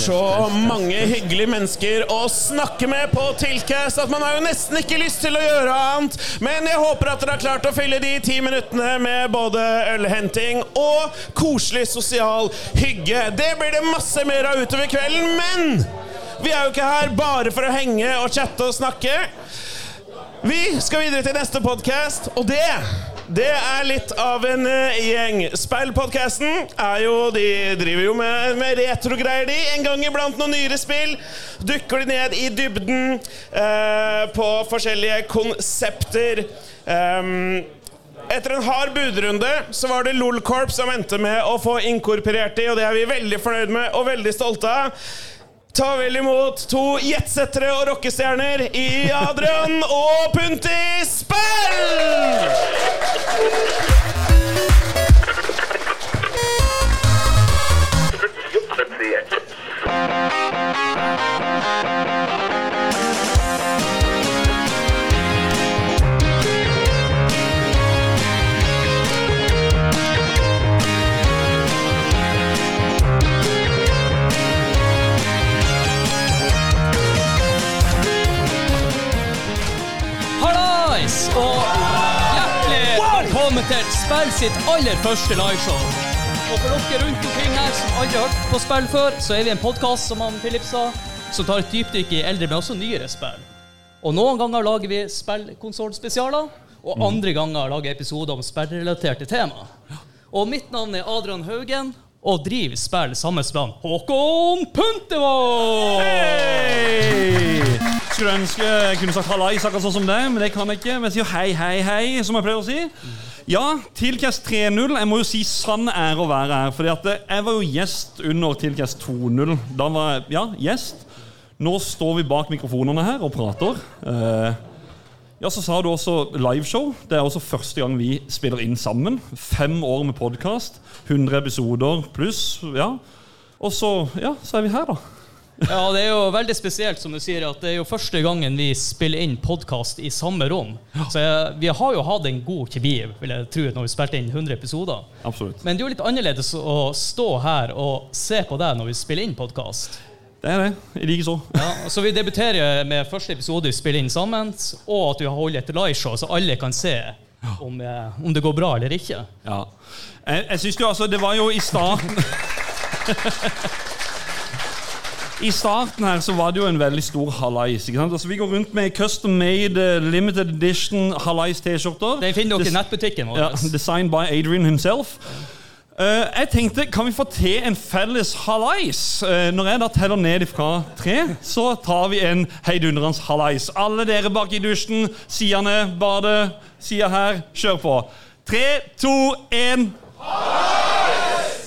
så mange hyggelige mennesker å snakke med på Tilcast at man har jo nesten ikke lyst til å gjøre annet. Men jeg håper at dere har klart å fylle de ti minuttene med både ølhenting og koselig sosial hygge. Det blir det masse mer av utover kvelden, men vi er jo ikke her bare for å henge og chatte og snakke. Vi skal videre til neste podkast, og det det er litt av en uh, gjeng. Speilpodkasten er jo De driver jo med, med retrogreier, de. En gang iblant noen nyere spill. Dukker de ned i dybden uh, på forskjellige konsepter. Um, etter en hard budrunde så var det LOL-Corp som endte med å få inkorporert de, og det er vi veldig fornøyd med og veldig stolte av. Ta vel imot to jetsettere og rockestjerner i Adrian og Punti Spill! Velkommen Spill sitt aller første liveshow. Og for dere rundt omkring her som aldri har hørt på spill før, så er vi en podkast som han Philip sa, som tar et dypdykk i eldre, men også nyere spill. Og noen ganger lager vi spillkonsollspesialer, og andre ganger lager episoder om spillrelaterte tema. Og mitt navn er Adrian Haugen, og driver spill sammen med Håkon Puntevåg! Skulle ønske jeg kunne sagt hallais akkurat sånn som deg, men det kan jeg ikke. Men jeg sier hei, hei, hei, som jeg pleier å si. Ja, Tilcast 3.0. Jeg må jo si sann ære å være her. fordi at jeg var jo gjest under Tilcast 2.0. Da var jeg ja, gjest. Nå står vi bak mikrofonene her og prater. Eh, ja, Så sa du også liveshow. Det er også første gang vi spiller inn sammen. Fem år med podkast. 100 episoder pluss. ja. Og så, ja, så er vi her, da. Ja, det er jo veldig spesielt, som du sier, at det er jo første gangen vi spiller inn podkast i samme rom. Så jeg, vi har jo hatt en god kjemi, vil jeg tro, når vi spilte inn 100 episoder. Absolutt. Men det er jo litt annerledes å stå her og se på deg når vi spiller inn podkast. Det er det. Likeså. Ja, så vi debuterer med første episode vi spiller inn sammen, og at vi har holdt et liveshow, så alle kan se om, eh, om det går bra eller ikke. Ja. Jeg, jeg synes jo altså Det var jo i starten I starten her så var det jo en veldig stor halais. ikke sant? Altså Vi går rundt med custom made uh, limited edition halais-T-skjorter. Den finner dere i nettbutikken vår. Ja, designed by Adrian himself. Uh, jeg tenkte, Kan vi få til en felles halais? Uh, når jeg da teller ned fra tre, så tar vi en heidundrende halais. Alle dere bak i dusjen, sidene, badet, sida her, kjør på. Tre, to, én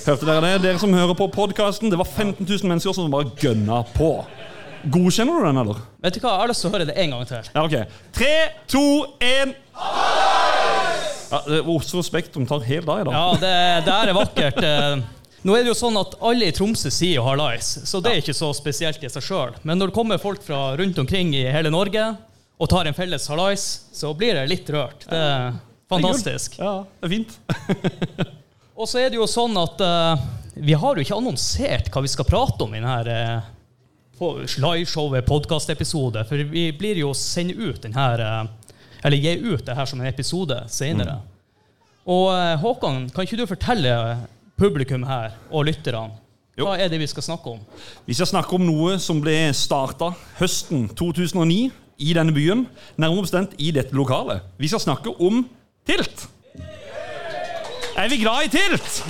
Hørte dere det? Dere som hører på podkasten, det var 15 000 mennesker som bare gønna på. Godkjenner du den, eller? Vet du hva, Jeg har lyst til å høre det en gang til. Ja, ok. Tre, to, én ja, det- Oslo Spektrum tar helt av i dag. Ja, det, det er vakkert. Eh, Nå er det jo sånn at Alle i Tromsø sier jo hallais, så det er ikke så spesielt i seg sjøl. Men når det kommer folk fra rundt omkring i hele Norge og tar en felles Harlais, så blir det litt rørt. Det er fantastisk. Ja, det er fint. Og så er det jo sånn at uh, vi har jo ikke annonsert hva vi skal prate om i denne uh, liveshowet, podkastepisode, for vi blir jo sende ut den her eh, Eller gi ut det her som en episode senere. Og uh, Håkon, kan ikke du fortelle publikum her og lytterne Jo. hva er det vi skal snakke om? Vi skal snakke om noe som ble starta høsten 2009 i denne byen. Nærmere bestemt i dette lokalet. Vi skal snakke om Tilt. Er vi glad i Tilt?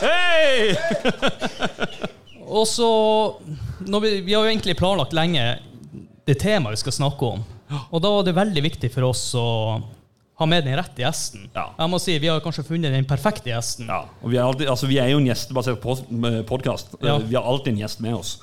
Hei! Og så vi, vi har jo egentlig planlagt lenge det temaet vi skal snakke om. Og da var det veldig viktig for oss å ha med den rette gjesten. Ja. Jeg må si, Vi har kanskje funnet den perfekte gjesten. Ja, og vi er, alltid, altså, vi er jo en gjestebasert podkast. Ja. Vi har alltid en gjest med oss.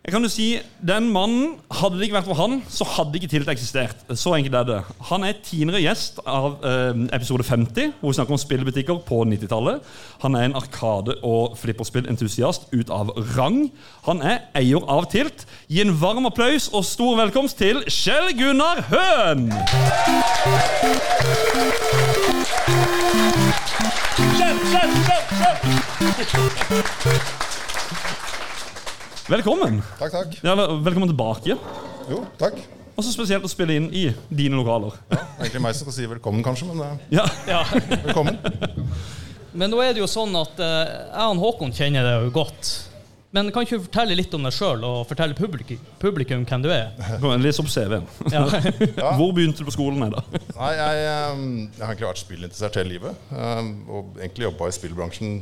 Jeg kan jo si, Den mannen, Hadde det ikke vært for han, så hadde ikke Tilt eksistert. Så enkelt er det. Han er tidligere gjest av eh, episode 50, hvor vi snakker om spillbutikker på 90-tallet. Han er en arkade- og flipperspillentusiast ut av rang. Han er eier av Tilt. Gi en varm applaus og stor velkomst til Kjell Gunnar Høen! Velkommen. Takk, takk. Ja, velkommen tilbake. Jo, takk. Og så spesielt å spille inn i dine lokaler. Er egentlig meg som skal si velkommen, kanskje, men eh, Ja, Ja. velkommen. Men nå er det jo sånn at eh, jeg og Håkon kjenner deg jo godt. Men kan ikke du fortelle litt om deg sjøl, og fortelle publikum, publikum hvem du er? Les opp CV-en. Ja. Hvor begynte du på skolen? Her, da? Nei, jeg, eh, jeg har egentlig vært spillinteressert hele livet. eh, Og egentlig jobba i spillbransjen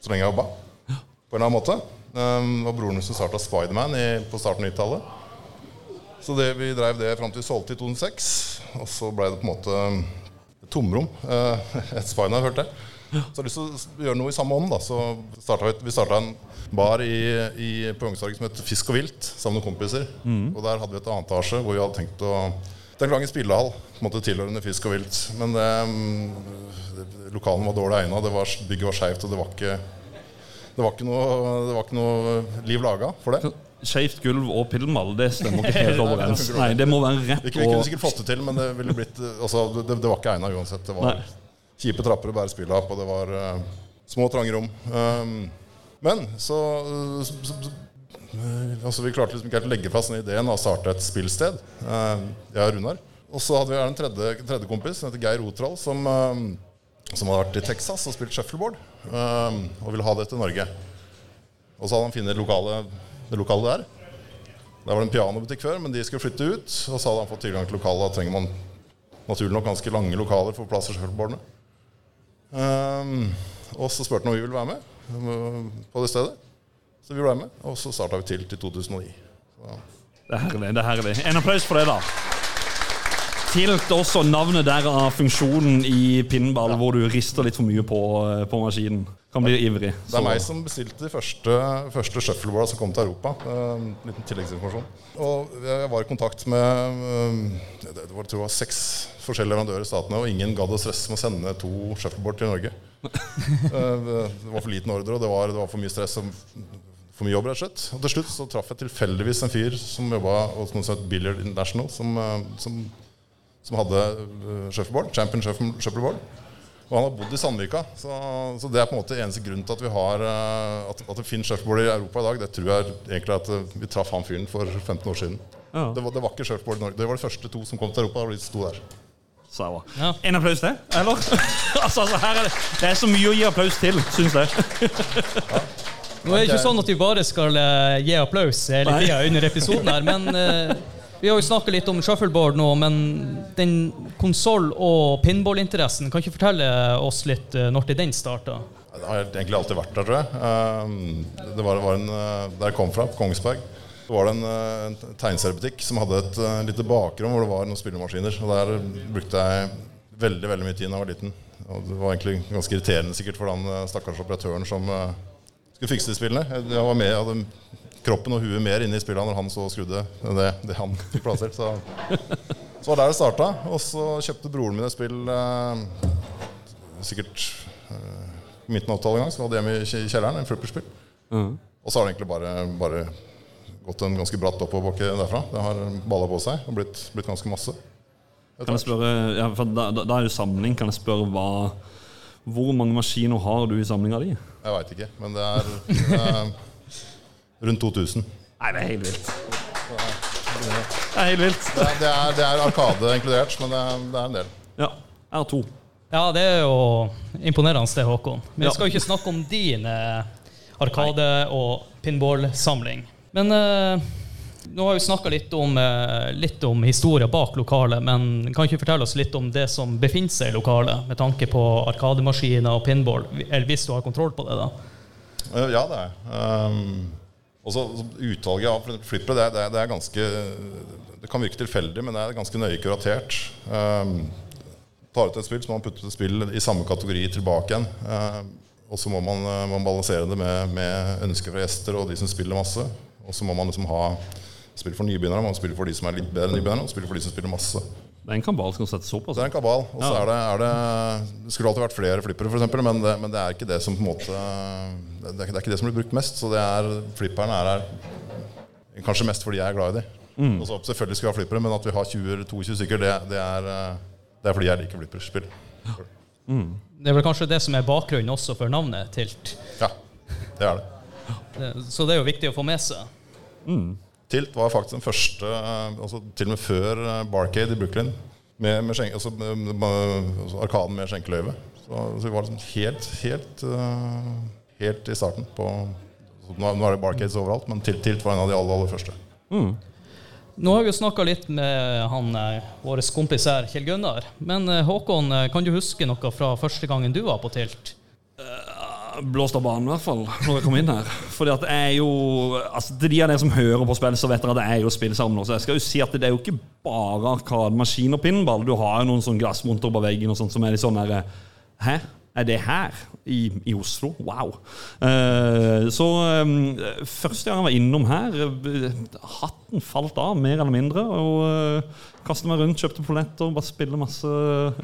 så lenge jeg jobba. På en eller annen måte. Eh, var broren min som starta Spiderman på starten av 90-tallet. Så det, vi drev det fram til vi solgte i 2006. Og så ble det på en måte et tomrom. eh, Et Spiderman, har jeg. Så jeg har lyst til å gjøre noe i samme ånd. Så startet vi, starta en bar i, i, på Youngstorget som het Fisk og vilt, sammen med kompiser. Og der hadde vi et annet etasje hvor vi hadde tenkt å Den gangen spillehall, på en måte tilhørende Fisk og vilt. Men det, mm, det, lokalen var dårlig egna, bygget var skeivt, og det var ikke det var, ikke noe, det var ikke noe liv laga for det. Skeivt gulv og pillemall, det stemmer ikke helt overens. Nei, det må være rett Vi, vi kunne sikkert fått det til, men det ville blitt altså, det, det var ikke egna uansett. Det var Nei. kjipe trapper å bære spillet opp, og det var uh, små, trange rom. Um, men så, så, så eh, altså, Vi klarte liksom ikke helt å legge fast den ideen av å starte et spillsted. Uh, jeg og Runar. Og så hadde vi en tredje, tredje kompis som heter Geir Otral, som, eh, som hadde vært i Texas og spilt shuffleboard. um, og ville ha det til Norge. Og så hadde han funnet det lokale der. Der var det en pianobutikk før, men de skulle flytte ut. Og så hadde han fått tilgang til lokalet. Da trenger man naturlig nok ganske lange lokaler for plass til shuffleboardene. Um, og så spurte han om vi ville være med um, på det stedet. Så vi ble med, og så starta vi til til 2009. Så, Det er herlig. det er herlig. En applaus for det, da. Tilt også navnet der av funksjonen i pinnball, hvor du rister litt for mye på, eh, på maskinen. Kan bli ivrig. det er meg som bestilte de første, første shuffleboarda som kom til Europa. Um, liten tilleggsinformasjon. Og jeg var i kontakt med um, det, var, tror jeg var seks forskjellige leverandører i statene, og ingen gadd å stresse med å sende to shuffleboard til Norge. Det var for liten ordre, og det var, det var for mye stress og for mye jobb, rett og slett. Og til slutt så traff jeg tilfeldigvis en fyr som jobba hos het Billiard International, som, som, som hadde uh, shuffleboard, Champion shuffle- shuffleboard. Og han har bodd i Sandvika, så, så det er på en måte eneste grunn til at vi har uh, at, at det finnes shuffleboard i Europa i dag. Det tror jeg egentlig at uh, vi traff han fyren for 15 år siden. Ja. Det, var, det var ikke shuffleboard i Norge. Det var de første to som kom til Europa. Og de sto der. Sawa. Ja. En applaus til, eller? altså, altså, her er det, det er så mye å gi applaus til, syns jeg. Nå er det ikke sånn at vi bare skal uh, gi applaus hele tida under episoden her, men eh, vi har jo snakka litt om shuffleboard nå, men den konsoll- og pinballinteressen, kan ikke fortelle oss litt eh, når til den starta? Det har egentlig alltid vært der, tror jeg. Um, det var, var en, uh, Der jeg kom fra, på Kongsberg, så var det en, uh, en tegneseriebutikk som hadde et lite bakrom hvor det var noen spillemaskiner. Og Der brukte jeg veldig veldig mye tid da jeg var liten. Og det var egentlig ganske irriterende sikkert for den stakkars operatøren som skulle fikse de spillene. Jeg, jeg var med, jeg hadde kroppen og huet mer inne i spillene når han så skrudde enn det, det han fikk plassert. Så, så var det der det starta. Og så kjøpte broren min et spill eh, sikkert eh, midten av 80-tallet en gang. Så hadde hjemme i kjelleren en flipperspill. Og så har det egentlig bare, bare gått en ganske bratt oppoverbakke derfra. Det har balla på seg og blitt, blitt ganske masse. Kan jeg spørre, ja, for da, da, er det samling. Kan jeg spørre hva Hvor mange maskiner har du i samlinga di? Jeg veit ikke, men det er eh, rundt 2000. Nei, det er helt vilt. Det er helt vilt. Det er, det er, det er Arkade inkludert, men det er, det er en del. Ja. Jeg har to. Ja, det er jo imponerende det, Håkon. Men vi skal jo ikke snakke om din eh, arkade- og pinballsamling. Men eh, nå har vi snakka litt, om, eh, litt om historie bak lokalet, men kan ikke fortelle oss litt om det som befinner seg i lokalet, med tanke på arkademaskiner og pinball? Eller hvis du har kontroll på det, da? Ja, det er um, også, så Utvalget av flippere det, det, det er ganske Det kan virke tilfeldig, men det er ganske nøye kuratert. Um, tar ut et spill, så må man putte et spill i samme kategori tilbake igjen. Um, og så må man, eh, man balansere det med, med ønsker fra gjester og de som spiller masse. Og så må man liksom ha spill for nybegynnere, man spiller for de som er litt bedre enn nybegynnere, og spiller for de som spiller masse. Det er en kabal som settes opp. Altså. det er en kabal. Og så Ja. er det, er det Det skulle alltid vært flere flippere, for eksempel, men det, men det er ikke det som på en måte Det er, ikke- det er ikke det som blir brukt mest. Så det er flipperne er her kanskje mest fordi jeg er glad i dem. Mm. så selvfølgelig skal vi ha flippere, men at vi har 20-22 stykker, det, det, er, eh, det er fordi jeg liker flipperspill. Det er vel kanskje det som er bakgrunnen også for navnet Tilt. Ja, det er det. Så det er jo viktig å få med seg. Tilt var faktisk den første, eh, altså til og med før eh, Barcade i Brooklyn, med, med skjenke, altså, med- altså Arkaden med skjenkeløyve. Så, så vi var liksom helt, helt, eh, helt i starten på så nå, nå er det Barcades overalt, men Tilt, Tilt var en av de aller, aller første. Nå har vi jo snakka litt med han, vår kompis her, Kjell Gunnar. Men Håkon, kan du huske noe fra første gangen du var på Tilt? Blåst av banen, i hvert fall, når jeg kom inn her. Fordi at jeg er jo altså Til de av dere som hører på spill, så vet dere at jeg er jo sammen Så jeg skal jo si at det er jo ikke bare arkademaskin og pinball. Du har jo noen sånn glassmonter på veggen og sånt som er litt sånn derre Hæ? Er det her? I, i Oslo? Wow. Uh, så um, første gang jeg var innom her, eh, hatten falt av, mer eller mindre. Og uh, kastet meg rundt, kjøpte polletter, bare spille masse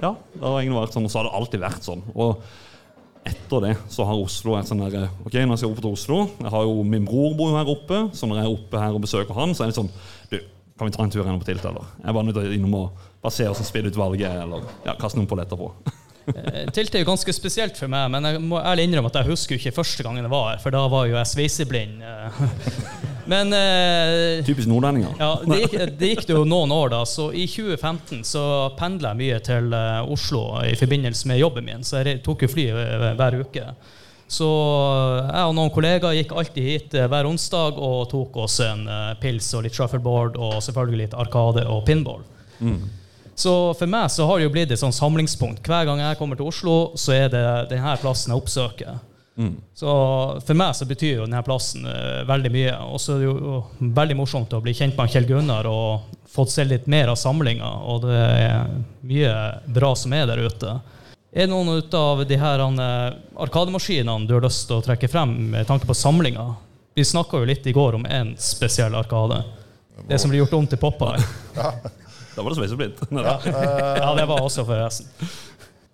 Ja, det har egentlig vært sånn, og så har det alltid vært sånn. Og etter det så har Oslo et sånn der Ok, når jeg skal opp til Oslo Jeg har jo min bror bor jo her oppe, så når jeg er oppe her og besøker han, så er det sånn Du, kan vi ta en tur gjennom på Tilt, eller? Jeg er bare nødt til å innom og bare se hvordan spillutvalget er, eller ja, kaste noen polletter på. Eh, Tilt er jo ganske spesielt for meg, men jeg må ærlig innrømme at jeg husker jo ikke første gangen jeg var her, for da var jo jeg sveiseblind. Eh. Men eh, Typisk nordlendinger. ja, det gikk, det gikk det jo noen år, da. Så i 2015 så pendla jeg mye til eh, Oslo i forbindelse med jobben min, så jeg tok jo fly eh, hver uke. Så jeg og noen kollegaer gikk alltid hit eh, hver onsdag og tok oss en eh, pils og litt shuffleboard og selvfølgelig litt arkade og pinball. Så for meg så har det jo blitt et sånn samlingspunkt. Hver gang jeg kommer til Oslo, så er det denne plassen jeg oppsøker. Så for meg så betyr jo denne plassen uh, veldig mye. Og så er det jo veldig morsomt å bli kjent med Kjell Gunnar og fått se litt mer av samlinga. Og det er mye bra som er der ute. Er det noen ut av de her uh, arkademaskinene du har lyst til å trekke frem med tanke på samlinga? Vi snakka jo litt i går om en spesiell arkade. Det som blir gjort om til Popeye. Da var det sveiseblind. Ja, det var også forresten.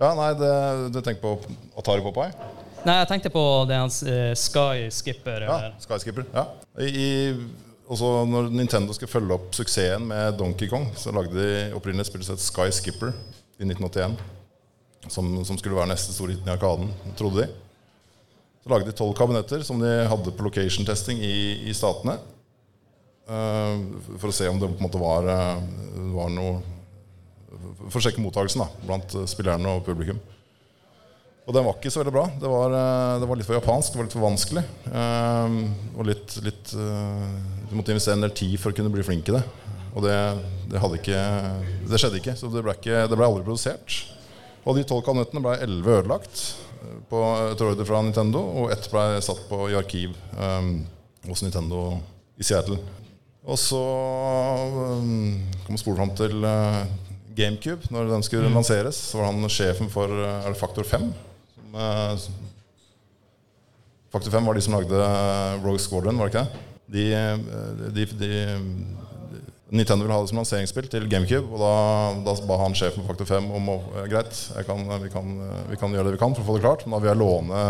Ja, nei, det, du tenker på Atari Popeye? Nei, jeg tenkte på den uh, Sky Skipper. Ja, eller- Skyskipper. Ja. I, også når Nintendo skulle følge opp suksessen med Donkey Kong, så lagde de opprinnelig et spill som Sky Skipper i 1981. Som, som skulle være neste store hit i Arkaden, trodde de. Så lagde de tolv kabinetter som de hadde på location-testing i, i statene. Uh, for å se om det på en måte var, eh, var noe For å sjekke mottakelsen da, blant spillerne og publikum. Og den var ikke så veldig bra. Det var, eh, det var litt for japansk, det var litt for vanskelig. Um, og litt, litt uh, Du måtte investere en del tid for å kunne bli flink i det. Og det, det ikke Det skjedde ikke, så det ble, ikke, det ble aldri produsert. Og de tolv kanøttene ble elleve ødelagt på et ordre fra Nintendo, og ett ble satt på i arkiv um, hos Nintendo i Seattle. Og så um, kom spolen fram til uh, GameCube. Når den skulle lanseres, så var han sjefen for det Faktor 5? Som, eh, Faktor 5 var de som lagde eh, Rogue Squadron, var det ikke det? De, eh, de, de, Nintendo ville ha det som lanseringsspill til GameCube, og da, da ba han sjefen for Faktor 5 om å Greit, kan, vi, kan, vi kan gjøre det vi kan for å få det klart, men da vil jeg låne,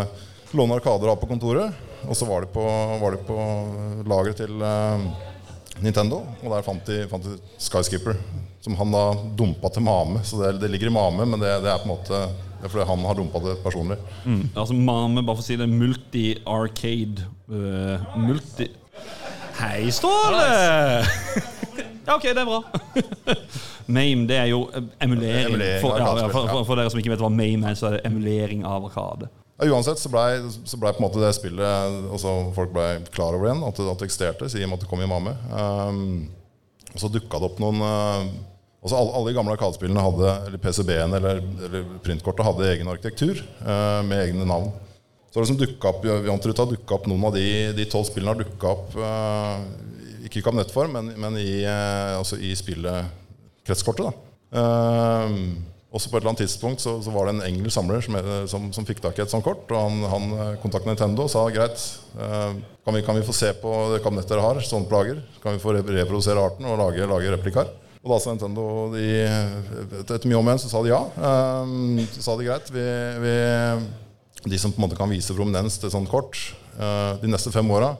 låne Arkader av på kontoret. Og så var det på, var på lageret til eh, Nintendo, og der fant de, fant de Skyskipper, som han da dumpa til Mame. Så det, det ligger i Mame, men det, det er på en måte det er fordi han har dumpa det personlig. Mm. Altså Mame, bare for å si det, multi-arcade uh, Multi... Hei, Ståle! ja, ok, det er bra. Mame, det er jo emulering. Emulering For, ja, for, for, for dere som ikke vet hva Mame er, så er det emulering av arkade. Uansett så blei ble på en måte det spillet altså Folk ble klar over igjen, at det, at det eksisterte, i at det kom i. Um, og så dukka det opp noen uh, altså alle, alle de gamle arkadespillene hadde Eller PCB-ene eller, eller printkortet hadde egen arkitektur uh, med egne navn. Så det liksom dukket opp, Jantrut har dukka opp noen av de de tolv spillene har dukka opp uh, ikke i kabinettform, men, men i, uh, altså i spillet kretskortet. da um, også på et eller annet tidspunkt så, så var det en engelsk samler som, som, som fikk tak i et sånt kort. Og han, han eh, kontaktet Nintendo og sa greit, eh, kan, vi, kan vi få se på det kabinettet dere har, sånne plager? Kan vi få reprodusere arten og lage, lage replikar? Og da sa Nintendo de, Etter mye om igjen så sa de ja. Eh, så sa de greit, vi, vi, de som på en måte kan vise prominens til et sånt kort eh, de neste fem åra,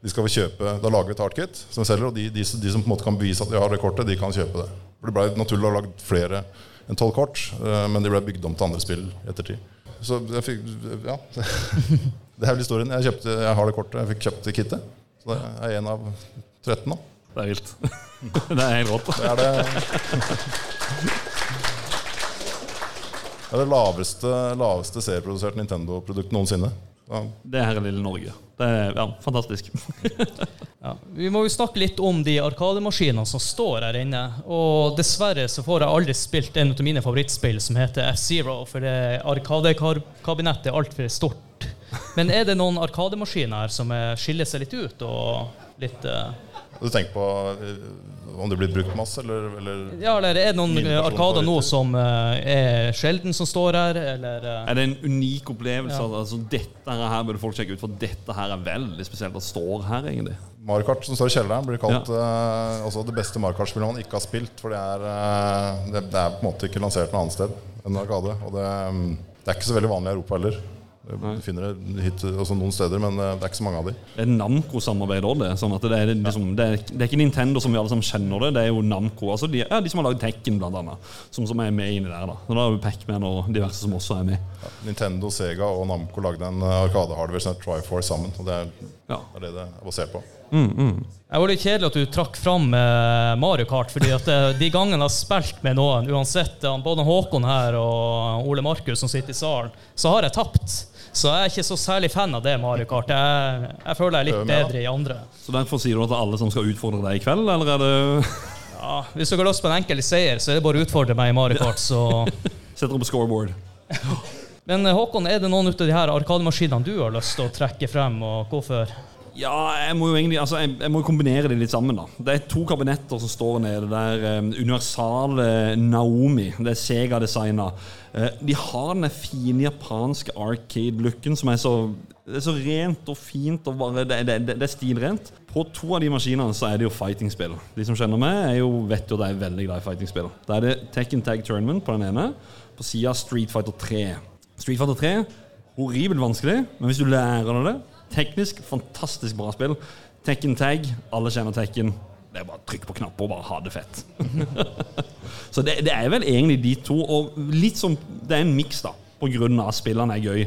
de skal vi kjøpe, Da lager vi et artkit som vi selger, og de, de, de som på en måte kan bevise at de har det kortet, de kan kjøpe det. For Det ble naturlig å ha lagd flere enn tolv kort, eh, men de ble bygd om til andre spill i ettertid. Så jeg fikk, ja Det er vel historien. Jeg, kjøpte, jeg har det kortet, jeg fikk kjøpt kittet. Så det er en av 13, da. Det er vilt. Det er helt rått. Det er det Det er det laveste, laveste serieproduserte Nintendo-produkt noensinne. Ja, Det er her er lille Norge. Det er ja, fantastisk. Ja. Vi må jo snakke litt om de arkademaskinene som står her inne. Og dessverre så får jeg aldri spilt en av mine favorittspill som heter F-Zero, for det arkadekabinettet er altfor stort. Men er det noen arkademaskiner her som eh, skiller seg litt ut? og litt... eh, Du tenker på eh, om det blir brukt masse, eller, eller Ja, eller er det noen arkader nå som eh, er sjelden som står her, eller eh, Er det en unik opplevelse? Ja. Altså, dette her burde folk sjekke ut, for dette her er veldig spesielt at står her, egentlig. Mario Kart som står i kjelleren, blir kalt eh, altså det beste Mario Kart-spillet man ikke har spilt. For det er, uh, det, det er på en måte ikke lansert noe annet sted enn Arkade. Og det, um, det er ikke så veldig vanlig i Europa heller. Du finner det hit, altså noen steder, men eh, det er ikke så mange av dem. Det er Namco-samarbeid òg, det. Sånn at det, er, liksom, det, er, det er ikke Nintendo som vi alle sammen kjenner det, det er jo Namco. Altså de, ja, de som har lagd Tekken, blant annet. Som, som er med inni der. da. Og da har vi Pac-Man og diverse som også er med. Nintendo, Sega og Namco lagde en eh, arkade-hardware som heter Triforce sammen. Og det er, Ja. det er det det er basert på. Jeg var litt kjedelig at du trakk fram eh, Mario Kart, fordi at de gangene jeg har spilt med noen, uansett både Håkon her og Ole Markus som sitter i salen, så har jeg tapt. Så jeg er ikke så særlig fan av det Mario Kart. Jeg, jeg føler jeg er litt bedre i andre. Så derfor sier du at det er alle som skal utfordre deg i kveld, eller er det Ja, hvis du går løs på en enkel seier, så er det bare å utfordre meg i Mario Kart. Så. Setter opp scoreboard? Men Håkon, er det noen av de her arkademaskinene du har lyst til å trekke frem, og hvorfor? Ja, jeg må jo egentlig altså, jeg, jeg må kombinere det litt sammen. da Det er to kabinetter som står nede der. Um, universale Naomi. Det er Sega-designa. Eh, de har den fine japanske arcade-looken som er så er så rent og fint. og bare, det, det, det, det er stilrent. På to av de maskinene så er det jo fighting-spill. De som kjenner meg, er jo, vet jo at jeg er veldig glad i fighting-spill. Da er det Tekken Tag Tournament på den ene. På sida Street Fighter 3. Street Fighter 3 horribelt vanskelig, men hvis du lærer deg det Teknisk fantastisk bra spill. Tekken Tag, alle kjenner Tekken. Det er bare å trykke på knapper og bare ha det fett. Så det, det er vel egentlig de to. Og litt som Det er en miks, da. På grunn av at spillene er gøy,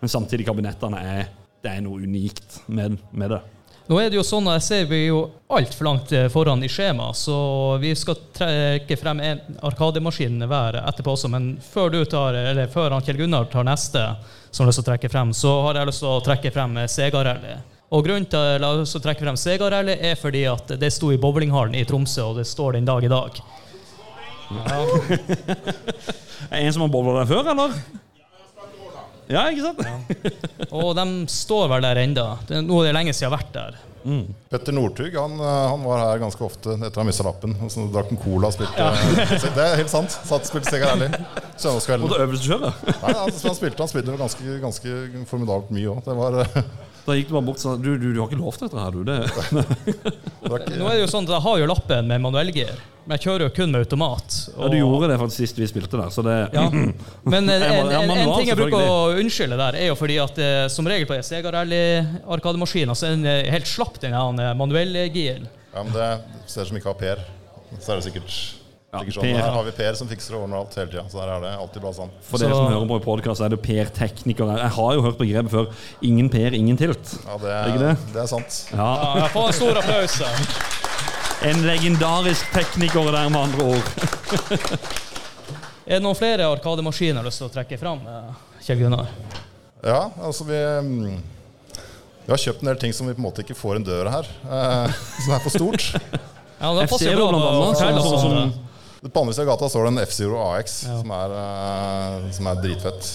men samtidig kabinettene er Det er noe unikt med, med det. Nå er det jo sånn at jeg ser vi er jo altfor langt eh, foran i skjema, så vi skal trekke frem en arkademaskin hver etterpå også. Men før du tar, eller før han Kjell Gunnar tar neste, som har lyst til å trekke frem, så har jeg lyst til å trekke frem eh, Sega. Og grunnen til å trekke frem Sega er fordi at det sto i bowlinghallen i Tromsø, og det står den dag i dag. Er det en som har bowla der før, eller? Ja, ikke sant? Og de står vel der ennå. Nå er det lenge siden jeg har vært der. Petter Northug han, eh, han var her ganske ofte etter å ha mista lappen. Og så drakk han cola og spilte ja. Det er helt sant. Satt og spilte Seg ærlig. Søndagskvelden. Måtte øvelseskjøre. Nei, han, han spilte han spilte ganske, ganske formidabelt mye òg. Det var, eh, Da gikk du bare bort og sa du, du, du har ikke lov til dette her, du. Det. Nå er det jo sånn at Jeg har jo lappen med manuellgir, men jeg kjører jo kun med automat. Ja, du gjorde det faktisk sist vi spilte der, så det Ja. Men en, Jeg en, en, en ting jeg bruker å unnskylde der, er jo fordi at eh, som regel på Sega Rally-arkademaskiner så er den eh, helt slapp, den eh, manuellgiren. Ja, men det ser ut som ikke har Per. Så er det sikkert sånn. Her har vi Per som fikser og ordner alt hele tida. Så der er det alltid bra sånn. For Så- dere som hører på i podcast, er det Per Tekniker her. Jeg har jo hørt begrepet før. Ingen Per, ingen tilt. Ja, det Er det? det er sant. Ja, Ja, får en stor applaus. En legendarisk tekniker der, med andre ord. Er det noen flere arkademaskiner jeg har lyst til å trekke fram? eh, Kjell Gunnar? Ja, altså vi mm, Vi har kjøpt en del ting som vi på en måte ikke får en dør her. Eh, som er for stort. Ja, det passer jo bra blant annet, sånn På andre siden av gata står det en F-Zero AX, Ja. som, er, uh, som er dritfett.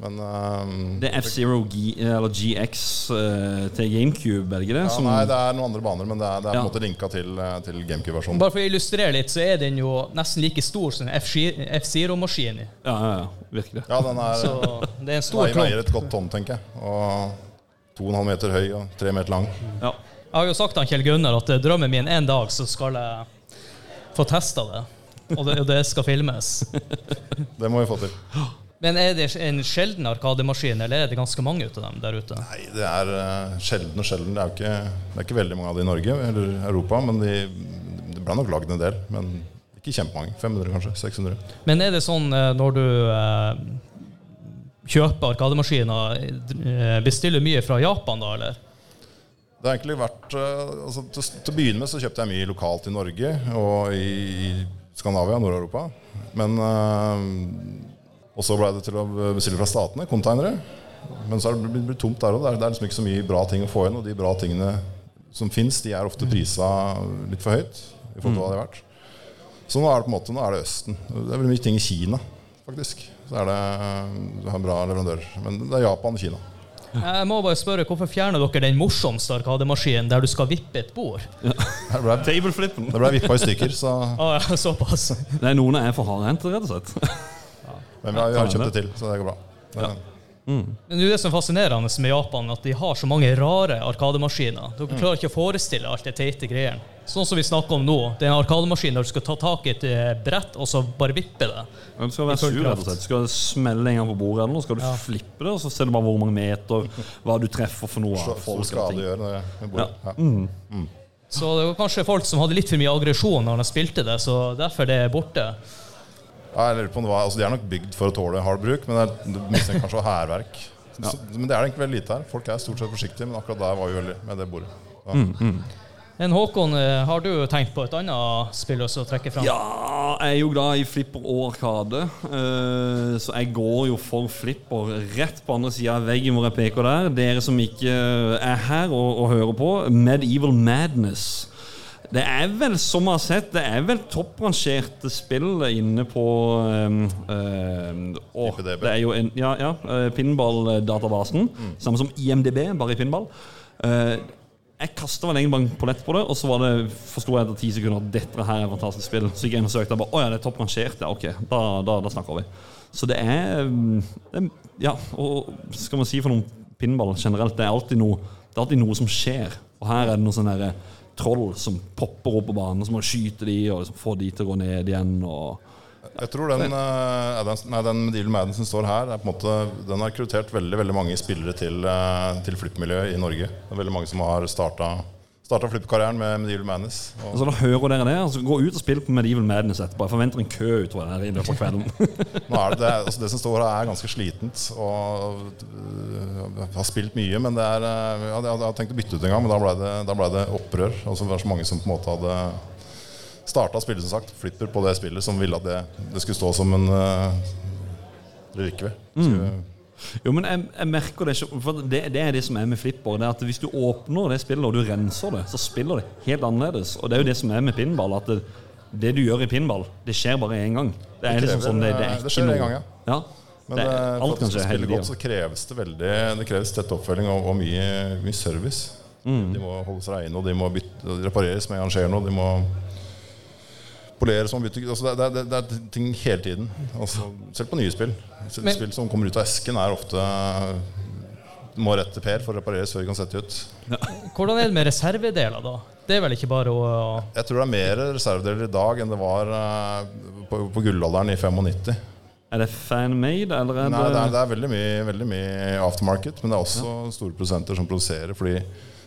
Men um, Det er F-Zero eller GX uh, til GameCube, er det ikke det? ja, Som- Nei, det er noen andre baner, men det er, det er på en måte linka til, eh, til GameCube-versjonen. Bare for å illustrere litt, så er den jo nesten like stor som en F-Zero-maskinen. ja, ja, ja, virkelig. Ja, den er, Så det er en stor klump. veier et godt tonn, tenker jeg. Og 2,5 meter høy og 3 meter lang. Ja. Jeg har jo sagt til Kjell Gunnar at eh, drømmen min en dag så skal jeg få testa det. Og det, og det skal filmes. Det må vi få til. Men er det en sjelden arkademaskin, eller er det ganske mange av dem der ute? Nei, det er uh, sjelden og sjelden. Det er ikke, det er ikke veldig mange av det i Norge eller Europa, men de, det ble nok lagd en del. Men ikke kjempemange. 500 kanskje. 600. Men er det sånn uh, når du uh, kjøper arkademaskiner, bestiller mye fra Japan da, eller? Det har egentlig vært altså, til, til å begynne med så kjøpte jeg mye lokalt i Norge og i Skandinavia, Nord-Europa. Men eh, Og så ble det til å bestille fra statene, containere. Men så har det blitt, tomt der òg. Det, er- liksom ikke så mye bra ting å få igjen. Og de bra tingene som fins, de er ofte prisa litt for høyt i forhold til hva det er verdt. Så nå er det på en måte Nå er det Østen. Det er veldig mye ting i Kina, faktisk. Så er det, du har bra leverandør. Men det er Japan og Kina. Jeg må bare spørre, Hvorfor fjerner dere den morsomste arkademaskinen der du skal vippe et bord? Det ble, Tableflippen. det ble vippa i stykker, så Ah, ja, såpass. Nei, noen er for hardhendte, rett og slett. Men vi har, vi har kjøpt det til, så det går bra. Det, Men det er det som er fascinerende med Japan, at de har så mange rare arkademaskiner. Dere klarer ikke å forestille alt det teite greiene. Sånn som vi snakker om nå. Det er en arkademaskin der du skal ta tak i et eh, brett og så bare vippe det. Du skal være sur, rett og slett. Du skal smelle en gang på bordet, eller noe, skal du Ja. flippe det, og så ser du bare hvor mange meter, hva du treffer for noe. folk og skade ting. gjør det med bordet. Ja. Så det var kanskje folk som hadde litt for mye aggresjon når de spilte det, så derfor det er borte. Ja, jeg lurer på om det var, altså De er nok bygd for å tåle hard bruk, men det er mistenker kanskje hærverk. Ja. Men det er det egentlig veldig lite her. Folk er stort sett forsiktige, men akkurat der var vi veldig med det bordet. Så. Men Håkon, eh, har du tenkt på et annet spill også å trekke fram? Ja, jeg er jo glad i flipper og arkade, eh, så jeg går jo for flipper rett på andre sida av veggen hvor jeg peker der. Dere som ikke er her og, og hører på, Medieval Madness. Det er vel, som jeg har sett, det er vel topprangerte spill inne på um, åh, IPDB. Det er jo en, ja, ja, pinballdatabasen. pinball-databasen. Samme som IMDb, bare i pinball. Uh, jeg kasta vel egentlig bare en pollett på det, og så var det, forsto jeg etter ti sekunder at dette her er fantastisk spill. Så gikk jeg inn og søkte. og bare, Å ja, det er topprangert. Ja, ok, da, da, da snakker vi. Så det er, mm, det er Ja, og skal man si for noen pinball generelt, det er alltid noe, det er alltid noe som skjer. Og her er det noen sånne der troll som popper opp på banen, så må skyter skyte de og liksom få de til å gå ned igjen. og Jeg tror den, eh, ja, den, nei, den Medieval Madden som står her, er måte, den har rekruttert veldig veldig mange spillere til, eh, til flippmiljøet i Norge. Det er veldig mange som har starta, starta flippekarrieren med Medieval Madness. Og, Så da hører dere det. altså Gå ut og spill på Medieval Madness etterpå. Jeg forventer en kø utover der i løpet av kvelden. nå det, det, altså det som står her, er ganske slitent og uh, har spilt mye. Men det er, uh, jeg hadde, jeg hadde tenkt å bytte ut en gang, men da ble det, da ble det opprør. Altså, det var så mange som på en måte hadde starta spillet, som sagt, flipper på det spillet, som ville at det, det skulle stå som en uh, relikvie. Skulle- Jo, men jeg, jeg merker det ikke For det, det er det som er med flipper. Det er at Hvis du åpner det spillet og du renser det, så spiller det helt annerledes. Og det er jo det som er med pinball. At det, det du gjør i pinball, det skjer bare én gang. Det er Det liksom sånn Det, det er det skjer én gang, ja. ja. Men det, er- for alt at du skal spille godt, så kreves det veldig Det kreves tett oppfølging og, og mye, mye service. Mm. De må holdes reine, og de må bytte, repareres med en og noe. De må poleres sånn bytte altså det, er- det, det er ting hele tiden. Altså, selv på nye spill. Men- spill som kommer ut av esken, er ofte må rett til Per for å repareres før vi kan sette ut. Hvordan er det med reservedeler, da? Det er vel ikke bare å Jeg tror det er mer reservedeler i dag enn det var eh, på, på gullalderen i 95. Er det fan-made, eller er Nei, det er, det er veldig, mye, veldig mye aftermarket, men det er også store produsenter som produserer fordi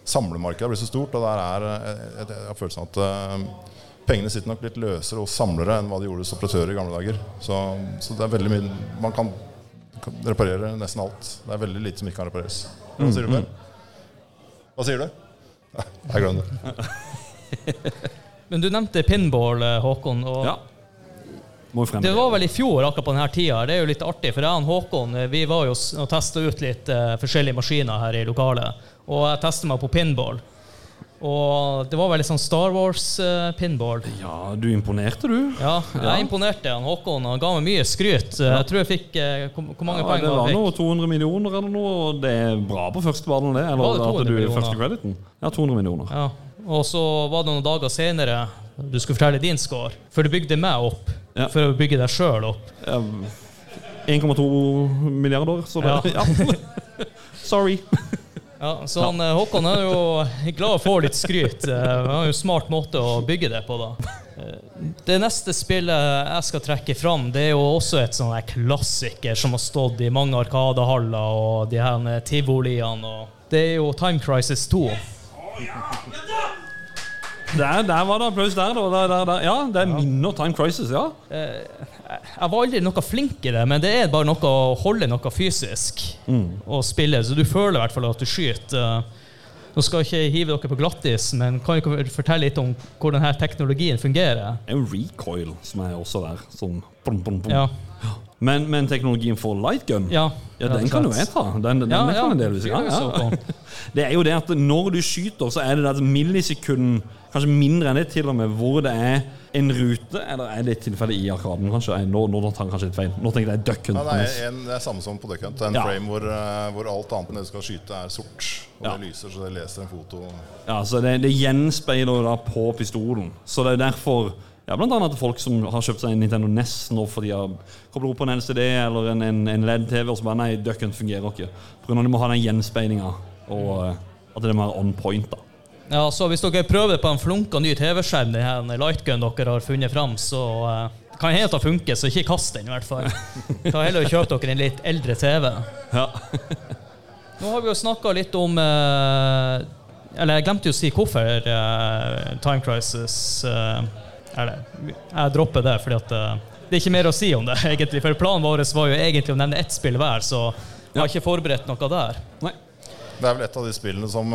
samlemarkedet har blitt så stort, og der er eh, jeg, jeg har følelsen at eh, pengene sitter nok litt løsere hos samlere enn hva de gjorde hos operatører i gamle dager. Så, så det er veldig mye Man kan, kan reparere nesten alt. Det er veldig lite som ikke kan repareres. Hva sier du, Per? Hva sier du? Nei, Jeg glemmer det. Men du nevnte pinball, eh, Håkon. Og Ja. Det var vel i fjor akkurat på denne tida. Det er jo litt artig, for jeg og Håkon eh, vi var jo og testa ut litt uh, forskjellige maskiner her i lokalet. Og jeg testa meg på pinball. Og det var veldig sånn Star Wars-pinball. ja, du imponerte, du. ja, jeg imponerte han Håkon. Han ga meg mye skryt. Jeg tror jeg fikk uh, Hvor mange Ja, poeng det var var det? var noe 200 millioner eller noe, og det er bra på første ballen, det. Eller det at 200 du millioner? første crediten. Ja, 200 millioner. Ja. Og så var det noen dager senere du skulle fortelle din score. For du bygde meg opp Ja. for å bygge deg sjøl opp. Um, 1,2 milliarder, så det ja. Sorry. Ja, så han, eh, Håkon er jo glad å få litt skryt. Eh, Han har jo smart måte å bygge det på, da. Eh, Det neste spillet jeg skal trekke fram, det er jo også et sånn klassiker som har stått i mange arkadehaller og de her tivoliene. Det er jo Time Crisis 2. Der, der var det applaus der, da. Der, der, der. Ja, det er minner Time Crisis, ja. Jeg var aldri noe flink i det, men det er bare noe å holde noe fysisk og spille, så du føler i hvert fall at du skyter. Nå skal jeg ikke hive dere på glattis, men kan dere fortelle litt om hvordan denne teknologien fungerer? Det er jo recoil som er også der. Sånn brum, brum, brum. Ja. Men, men teknologien for lightgun, Ja, ja, den kan jo slett. jeg ta. Den, den, Ja, den kan ja. jeg delvis. Ja, Det ja. Det er jo det at når du skyter, så er det det at millisekund, kanskje mindre enn det til og med, hvor det er en rute, eller er det et tilfelle i Arkaden, kanskje? Nei, Nå, nå tar han kanskje litt feil. Nå tenker jeg Duck Hunt. Ja, det, er en, det samme som på Duck Hunt. En Ja. frame hvor, eh, hvor alt annet enn det du skal skyte, er sort. Og Ja. det lyser, så det leser en foto. Ja, så det, det gjenspeiler da på pistolen. Så det er derfor ja, Blant annet folk som har kjøpt seg en Nintendo NES nå fordi de har koblet opp på en LCD eller en, en, en LED-TV, og så bare nei, Duck Hunt fungerer ikke. Av at du må ha den gjenspeilinga, og eh, at det er mer on point. da Ja, så Hvis dere prøver på en flunka ny TV-skjerm, den lightgun dere har funnet fram, så uh, kan helt ha funket, så ikke kast den, i hvert fall. Ta heller og Kjøp dere en litt eldre TV. Ja. Nå har vi jo snakka litt om uh, Eller jeg glemte jo å si hvorfor uh, Time Crisis eh, er det. Jeg dropper det, fordi at det er ikke mer å si om det, egentlig. For planen vår var jo egentlig å nevne ett spill hver, så jeg har ikke forberedt noe der. Nei. Det er vel et av de spillene som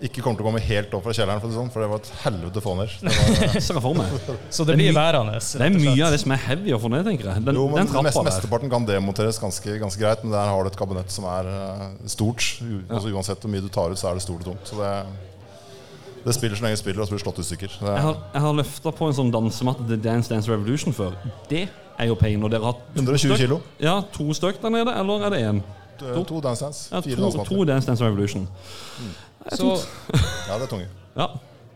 ikke kommer til å komme helt opp fra kjelleren, for, det sånn, for det var et helvete å få ned. Var. Så det blir værende. Det er mye av det som er heavy å få ned, tenker jeg. Den, jo, men den mest, der. Mesteparten kan demonteres ganske, ganske greit, men der har du et kabinett som er eh, stort. U altså, uansett hvor mye du tar ut, så er det stort og tungt. Så det, det spiller så lenge det spiller, og så blir det slått i stykker. Det, Jeg har, jeg har løfta på en sånn dansematte til Dance Dance Revolution før. Det er jo pain. Og dere har 120 stykk- kilo. Ja, to stykk der nede, eller er det én? to, to Dance Dance, Ja, to, to Dance Dance Revolution. Så Ja, det er tunge. Ja.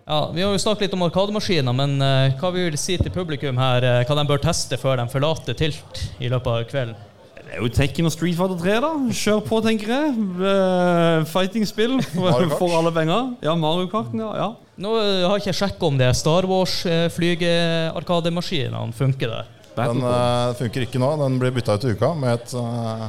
ja, Vi har jo snakket litt om arkademaskiner, men uh, hva vil du si til publikum her? uh, hva de bør teste før de forlater Tilt i løpet av kvelden? Det er jo Tekken og Street Fighter 3, da. Kjør på, tenker jeg. Uh, Fighting-spill for, Kart. alle penger. Ja, Mario Karten, ja. ja. Nå har jeg ikke sjekka om det er Star Wars-flygearkademaskinene funker der. Den eh, funker ikke nå. Den blir bytta ut i uka med et uh,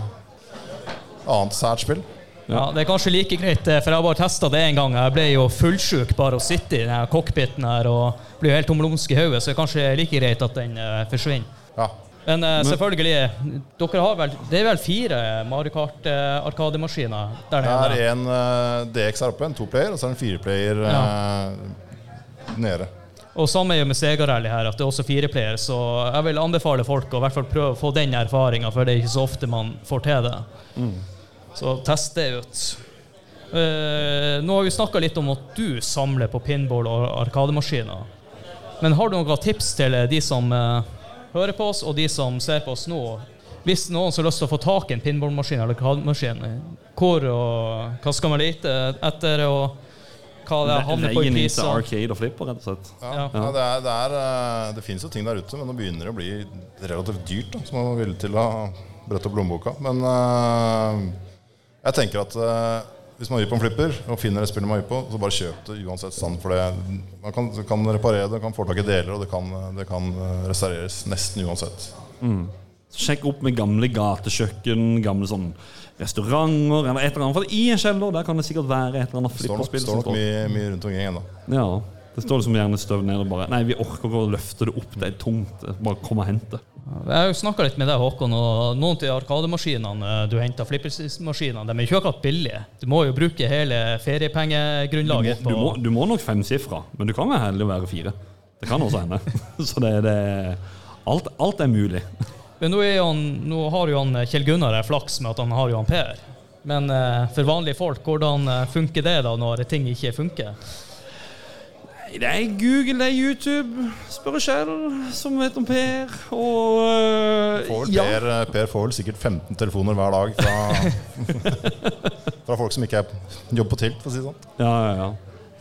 annet sært spill. Ja, Det er kanskje like greit, eh, for jeg har bare testa det én gang. Jeg ble jo fullsjuk bare å sitte i den cockpiten her og blir helt tomlumsk i hodet, så det er kanskje like greit at den uh, forsvinner. Ja. Men uh, selvfølgelig, dere har vel Det er vel fire Mario Kart-arkademaskiner der Det er en uh, DX her oppe, en toplayer, og så er det en fireplayer uh, nede. Og samme er jo med Sega Rally her, at det er også fireplayer, så jeg vil anbefale folk å i hvert fall prøve å få den erfaringa, for det er ikke så ofte man får til det. Så test det ut. Uh, nå har vi snakka litt om at du samler på pinball og arkademaskiner. Men har du noen tips til de som uh, hører på oss, og de som ser på oss nå? Hvis noen som har lyst til å få tak i en pinballmaskin eller arkademaskin, hvor og hva skal man lete etter, og hva det havner på i Veien inn til priser? arcade og flipper, rett og slett. Ja, Ja. ja. det, er, det, er, eh, det finnes jo ting der ute, men nå begynner det å bli relativt dyrt. Da, så man er villig til å brette opp lommeboka. Men eh, jeg tenker at uh, hvis man gir på en flipper og finner det spillet man gir på, så bare kjøp det uansett stand. For det, man kan, kan reparere det, kan få tak i deler, og det kan, det kan eh, restaureres nesten uansett. Sjekk opp med gamle gatekjøkken, gamle sånn restauranter eller et eller annet. For i en kjeller der kan det sikkert være et eller annet Det står nok, står nok mye, mye rundt omkring ennå. Ja, det står liksom gjerne støv ned og bare Nei, vi orker ikke å løfte det opp, det er tungt. Bare kom og hent det. Jeg snakka litt med deg, Håkon, og noen av de arkademaskinene eh, du henter, flippersmaskinene, de er ikke akkurat billige. Du må jo bruke hele Du må, feriepengegrunnlaget du, må, du må nok femsifra, men du kan være heldig å være fire. Det kan også hende. Så det, det alt, alt er mulig. Men nå, er han, nå har jo han eh, Kjell Gunnar flaks med at han har jo han Per. Men eh, for vanlige folk, hvordan funker det da når ting ikke funker? Nei, Det er Google, det er YouTube. Spør Kjell, som vet om Per. Og uh, Får ja. per, eh, per får vel sikkert 15 telefoner hver dag fra, fra folk som ikke er jobber på Tilt, for å si det sånn. Ja, ja, ja.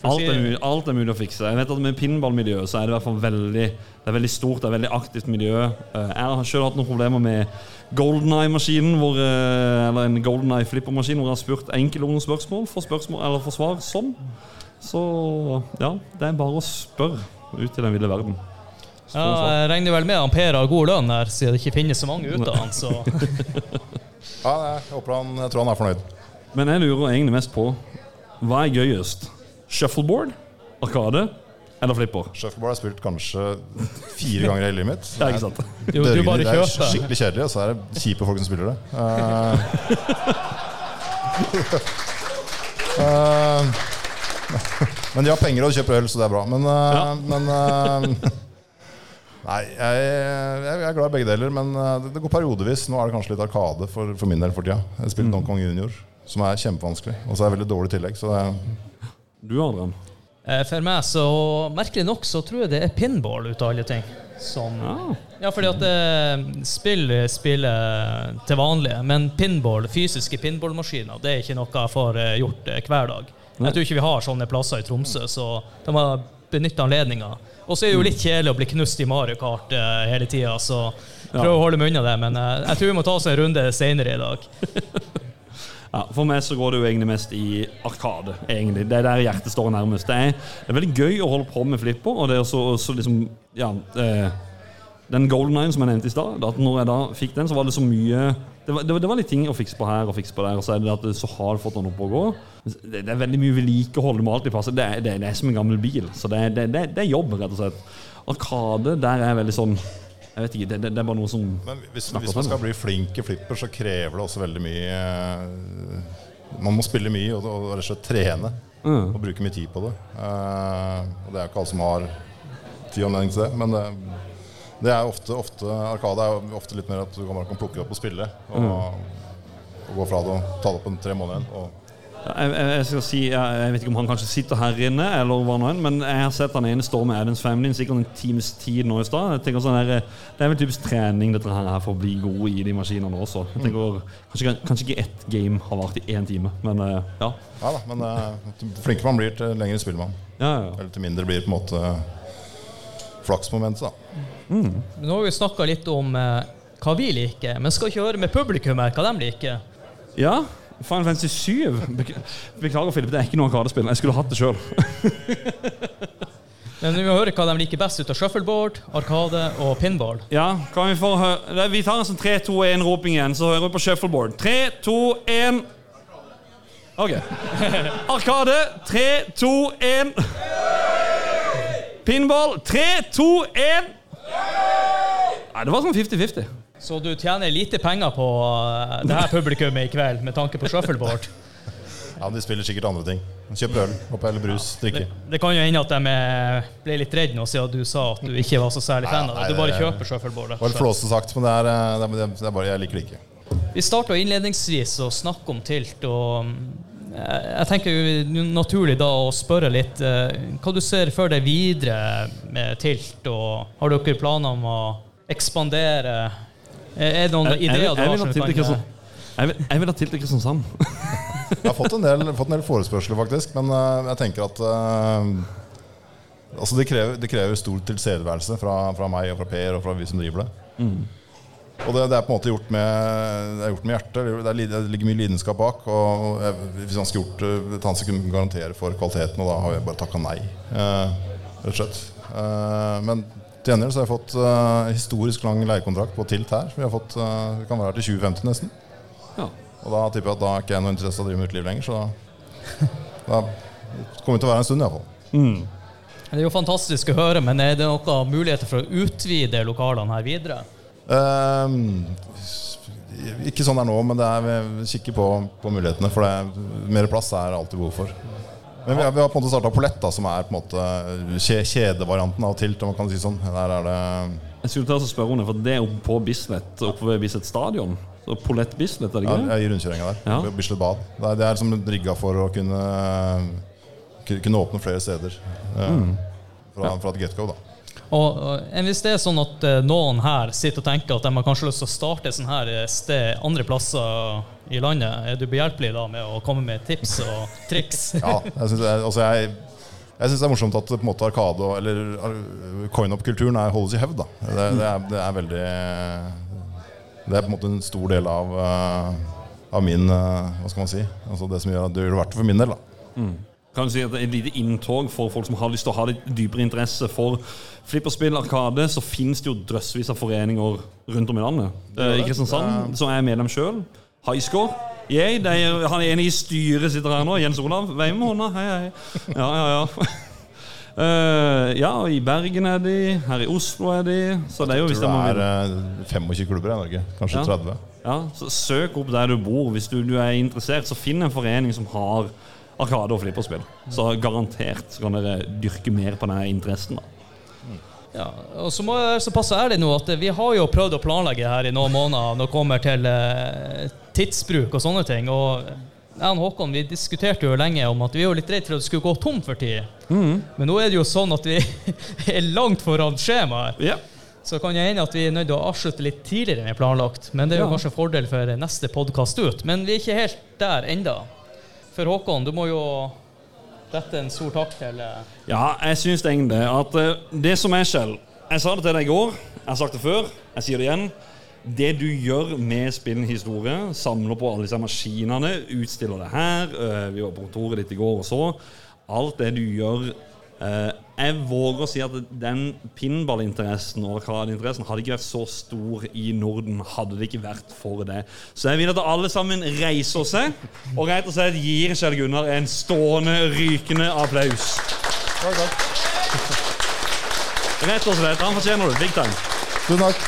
Alt er, mulig, alt er mulig å fikse. Jeg vet at Med pinballmiljøet så er det i hvert fall veldig Det er veldig stort, det er veldig aktivt miljø. Eh, Jeg har selv hatt noen problemer med Golden Eye-maskinen, eller en Golden Eye flippermaskin, hvor jeg har spurt enkelordende spørsmål, for spørsmål eller for svar sånn. Så ja, det er bare å spørre ut i den ville verden. Ja, jeg regner vel med at Per har god lønn her, siden det ikke finnes så mange ute av han. Så Ja, jeg, håper han, jeg tror han er fornøyd. Men jeg lurer egentlig mest på hva er gøyest? Shuffleboard, Arkade eller flipper? Shuffleboard har jeg spilt kanskje fire ganger i hele livet mitt. Ikke sant? du, du bare det er skikkelig kjedelig, og så er det kjipe folk som spiller det. Uh, Eh, men de har penger og kjøper øl, så det er bra. Men, ja. men eh, Nei, jeg, jeg, er glad i begge deler, men eh, det, går periodevis. Nå er det kanskje litt Arkade for, for min del for tida. Jeg spiller Don Kong Junior, som er kjempevanskelig. Og så er jeg veldig dårlig i tillegg. Så det er, Du, Adrian? Eh, For meg så Merkelig nok så tror jeg det er pinball ut av alle ting. Som, ja, fordi at det, spill spiller til vanlig, men pinball, fysiske pinballmaskiner, det er ikke noe jeg får eh, gjort eh, hver dag. Jeg tror ikke vi har sånne plasser i Tromsø, så da må benytte anledninga. Og så er det jo litt kjedelig å bli knust i Mario Kart uh, hele tida, så prøv å holde meg unna det. Men uh, jeg tror vi må ta oss en runde seinere i dag. Ja, For meg så går det jo egentlig mest i Arkade. egentlig. Det er der hjertet står nærmest. Det er, det er veldig gøy å holde på med flipper. og det er så, så liksom, ja, eh, Den Golden Nine som jeg nevnte i stad, at når jeg da fikk den, så var det så mye det var, det, var, det var litt ting å fikse på her og fikse på der, og så er det at det så har fått noen opp å gå. Det, det er veldig mye vedlikehold. Det må alltid passe. Det det, det er som en gammel bil. Så det, er- det, det, det jobb, rett og slett. Arkade, der er veldig sånn Jeg vet ikke, det, det, det er bare noe som men hvis, hvis man skal bli flink i flipper, så krever det også veldig mye eh, Man må spille mye og, og rett og slett trene. Og bruke mye tid på det. Uh, og det er jo ikke alle som har tid og anledning til det. Men det, det er ofte, ofte Arkade er jo ofte litt mer at du kan, bare kan plukke det opp og spille. Og, og gå fra det og ta det opp en tre måneder igjen. Jeg, jeg, jeg skal si, jeg, jeg vet ikke om han kanskje sitter her inne, eller hva nå enn, men jeg har sett han ene stå med Adams Family sikkert en times tid nå i stad. Sånn Det er vel typisk trening dette her for å bli god i de maskinene også. Jeg tenker Kanskje, kanskje ikke ett game har vart i én time, men eh, ja. ja da, men eh, flinkere man blir, til lengre spiller man. ja, ja. Eller til mindre blir på en måte flaksmomentet, da. Nå har vi snakka litt om eh, hva vi liker, men skal ikke høre med publikum her hva de liker. ja Final Fantasy 7. Beklager, Philip, det er ikke noe Arkadespill. Jeg skulle hatt det sjøl. Men vi må høre hva de liker best ut av shuffleboard, arkade og pinball. Ja, kan vi få høre Vi tar en sånn 3, 2, 1-roping igjen, så hører vi på shuffleboard. 3, 2, 1 OK. Arkade. 3, 2, 1 Pinball. 3, 2, 1 Nei, det var sånn 50-50. Så du tjener lite penger på eh, det her publikummet i kveld med tanke på shuffleboard. Ja, De spiller sikkert andre ting. Kjøper øl hoppe eller brus, drikke. Det kan jo hende at de eh, ble litt redde nå siden du sa at du ikke var så særlig fan av det. Du bare kjøper shuffleboard. Det var litt flåsete sagt, men det er, eh, det er, det er bare, jeg liker det ikke. Vi starta innledningsvis å snakke om tilt, og mm, jeg jeg tenker jo naturlig da å spørre litt eh, hva du ser for deg videre med tilt, og har dere planer om å ekspandere? Er det noen Jeg, jeg, jeg, vil- du jeg har vil kan Jeg vil, jeg vil ha Tilt til Kristiansand. Jeg har fått en del, fått en del forespørsler, faktisk, men eh, jeg tenker at eh, Altså det krever, det krever stor tilstedeværelse fra, fra meg og fra Per og fra vi som driver det. Og det, det er på en måte gjort med, det er gjort med hjertet. Det, er, det ligger mye lidenskap bak. Og jeg, hvis han skulle gjort det, annet sekund garantere for kvaliteten, og da har jeg bare takka nei. Eh, rett og slett. Eh, men til gjengjeld så har jeg fått eh, historisk lang leiekontrakt på Tilt her. Vi, har fått, eh, vi kan være her til 2050 nesten. Ja. Og da tipper jeg at da er ikke jeg noe interesse av å drive med uteliv lenger, så da, da kommer vi til å være en stund iallfall. Det er jo fantastisk å høre, men er det noen muligheter for å utvide lokalene her videre? Ehm, ikke sånn det er nå, men det er, vi kikker på, på mulighetene. For det er, mer plass er det alltid behov for. Men vi har, vi har på en måte starta Polett, da, som er på en måte kje, kjedevarianten av Tilt. om man kan si sånn. Der er det Jeg skulle ta og spørre om det, for det er oppe på Bislett, oppe ved Bislett stadion. Så Polett Bislett, er det ja, ikke det? i rundkjøringa der. Ja. Bislett Bad. Det er, det er som rigga for å kunne, kunne åpne flere steder. Mm. fra, fra et get-go, da. Og, og hvis det er sånn at eh, noen her sitter og tenker at de har kanskje lyst til å starte sånn her eh, sted andre plasser i landet, er du behjelpelig da med å komme med tips og triks? Ja, jeg syns altså jeg, jeg synes det er morsomt at på en måte Arkade eller coin-up-kulturen holdes i hevd. da. Det, det, er, det er veldig Det er på en måte en stor del av, eh, av min eh, Hva skal man si? Altså det som gjør at det gjør det verdt det for min del. da. Kan du si at det er Et lite inntog for folk som har lyst til å ha litt dypere interesse for flipperspill, arkade, så finnes det jo drøssevis av foreninger rundt om i landet. Eh, I Kristiansand, som er medlem sjøl. Highscore. Han er, han ene i styret sitter her nå. Jens Olav. Vei med hånda. Hei, hei. Ja, ja, ja. Uh, ja, i Bergen er de. Her i Oslo er de. Så det er jo hvis Jeg tror det er uh, 25 klubber i Norge. Kanskje Ja. 30. Ja, så Søk opp der du bor. Hvis du, du er interessert, så finn en forening som har Arkade- og flipperspill. Så garantert så kan dere dyrke mer på denne interessen. da Ja, og så må jeg være såpass ærlig nå at vi har jo prøvd å planlegge her i noen måneder når det kommer til eh, tidsbruk og sånne ting. Og jeg og Håkon vi diskuterte jo lenge om at vi jo litt redd for at det skulle gå tom for tid. Men nå er det jo sånn at vi er langt foran skjemaet. Ja. Så kan det hende at vi er nødt til å avslutte litt tidligere enn vi har planlagt. Men det er jo Ja. kanskje en fordel for neste podkast ut. Men vi er ikke helt der enda. For Håkon, du må jo rette en stor takk til eh, Ja, jeg syns egentlig at eh, det som er, Kjell Jeg sa det til deg i går, jeg har sagt det før, jeg sier det igjen. Det du gjør med spillende historie, samler på alle disse maskinene, utstiller det her eh, Vi var på kontoret ditt i går og så. Alt det du gjør Jeg våger å si at den pinballinteressen og arkadeinteressen hadde ikke vært så stor i Norden hadde det ikke vært for det. Så jeg vil at alle sammen reiser seg og rett og slett gir Kjell Gunnar en stående, rykende applaus. Takk, takk. Rett og slett. Han fortjener det. Big time. Tusen takk.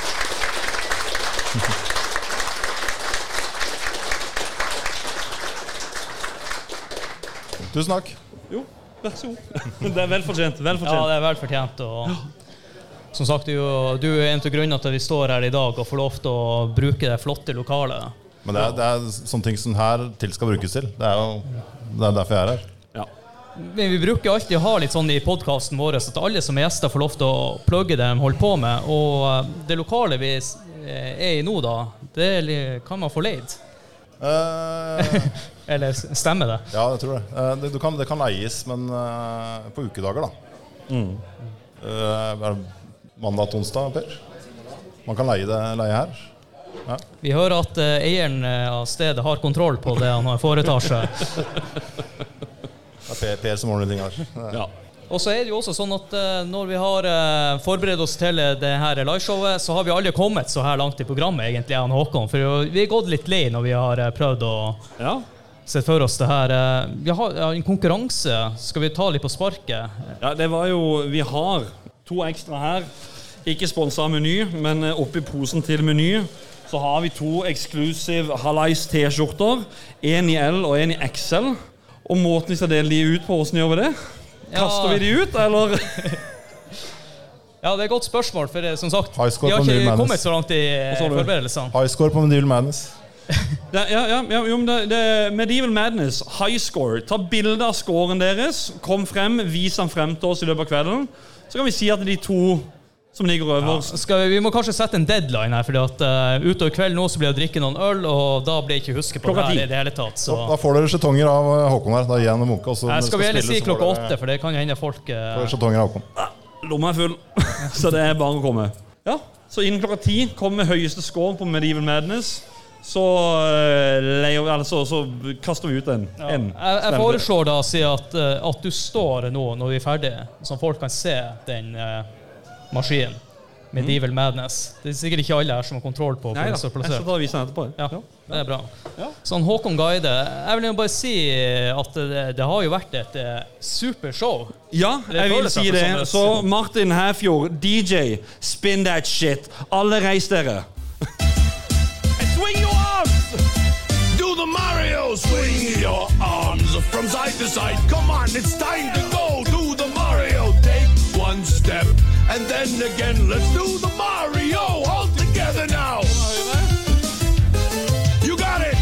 Tusen takk. Jo, vær så god. Det er velfortjent. Vel Ja, det er velfortjent. Og som sagt, du, du er en av grunnene til at vi står her i dag og får lov til å bruke det flotte lokalet. Men det er, det er sånne ting som her til skal brukes til. Det er jo det er derfor jeg er her. Ja. Men vi bruker alltid å ha litt sånn i podkasten vår at alle som er gjester, får lov til å plugge det de holder på med. Og eh, det lokalet vi eh, er i nå, da, det kan man få leid. Eh, Eller stemmer det? ja, jeg tror det. Eh, det, du kan, det kan leies, men eh, på ukedager, da. Mm. Uh, mandag til onsdag, Per? Man kan leie det leie her. Ja. Vi hører at uh, eieren av stedet har kontroll på det han foretar seg. Det er Per, per som ordner ting her. ja. Og så er det jo også sånn at uh, når vi har uh, forberedt oss til det her liveshowet, så har vi aldri kommet så her langt i programmet, egentlig, jeg og Håkon. For vi er gått litt lei når vi har prøvd å ja. Sette for oss det her. eh, Vi har ja, en konkurranse. Skal vi ta litt på sparket? Ja, det var jo Vi har to ekstra her. Ikke sponsa av Meny, men eh, oppi posen til Meny så har vi to exclusive Halais T-skjorter. En i L og en i XL. Og måten vi skal dele de ut på, åssen gjør vi det? Kaster vi de ut, eller? Ja, det er et godt spørsmål, for eh, som sagt, vi har ikke kommet så langt i forberedelsene. High score på Menyl Madness. Det, ja, ja, ja, jo, men det, det Medieval Madness, high score. Ta bilde av scoren deres. Kom frem, vis den frem til oss i løpet av kvelden. Så kan vi si at de to som ligger øverst ja. vi, vi må kanskje sette en deadline her, for uh, utover kvelden nå så blir det å drikke noen øl, og da blir jeg ikke huske på Klokka det her ti. i det hele tatt. Så. Da får dere skjetonger av eh, Håkon her. Da gir han en munke. så skal vi heller si klokka åtte, for det kan jo hende folk uh, får Skjetonger av Håkon. Lomma er full, så det er bare å komme. Ja, Så innen klokka ti kommer høyeste score på Medieval Madness. Så, eh, så, så kaster vi ut en. ja. en jeg, jeg foreslår da å si at, eh, at du står nå når vi er ferdige, så folk kan se den uh, maskinen. Medieval Madness. Det er sikkert ikke alle her som har kontroll på hvor den står plassert. ta og vise den etterpå. Ja, det er bra. Ja. Sånn Håkon Guide Jeg vil jo bare si at det, det har jo vært et supershow. Ja, jeg vil si det. Så Martin Herfjord, DJ, spin that shit. Alle reis dere. Swing your arms from side to side. Come on, it's time to go. Do the Mario. Take one step and then again. Let's do the Mario all together now. You got it.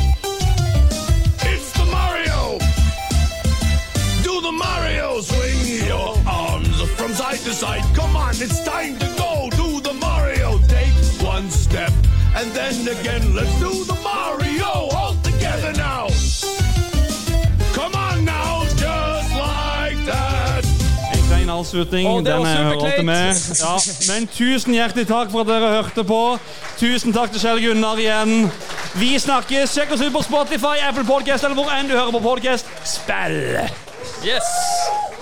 It's the Mario. Do the Mario swing your arms from side to side. Come on, it's time to go. Do the Mario. Take one step and then again. Let's do avslutning. Oh, Den er alltid med. Ja, men tusen hjertelig takk for at dere hørte på. Tusen takk til Kjell Gunnar igjen. Vi snakkes. Sjekk oss ut på Spotify, Apple Podcast eller hvor enn du hører på podcast. Spill! Yes!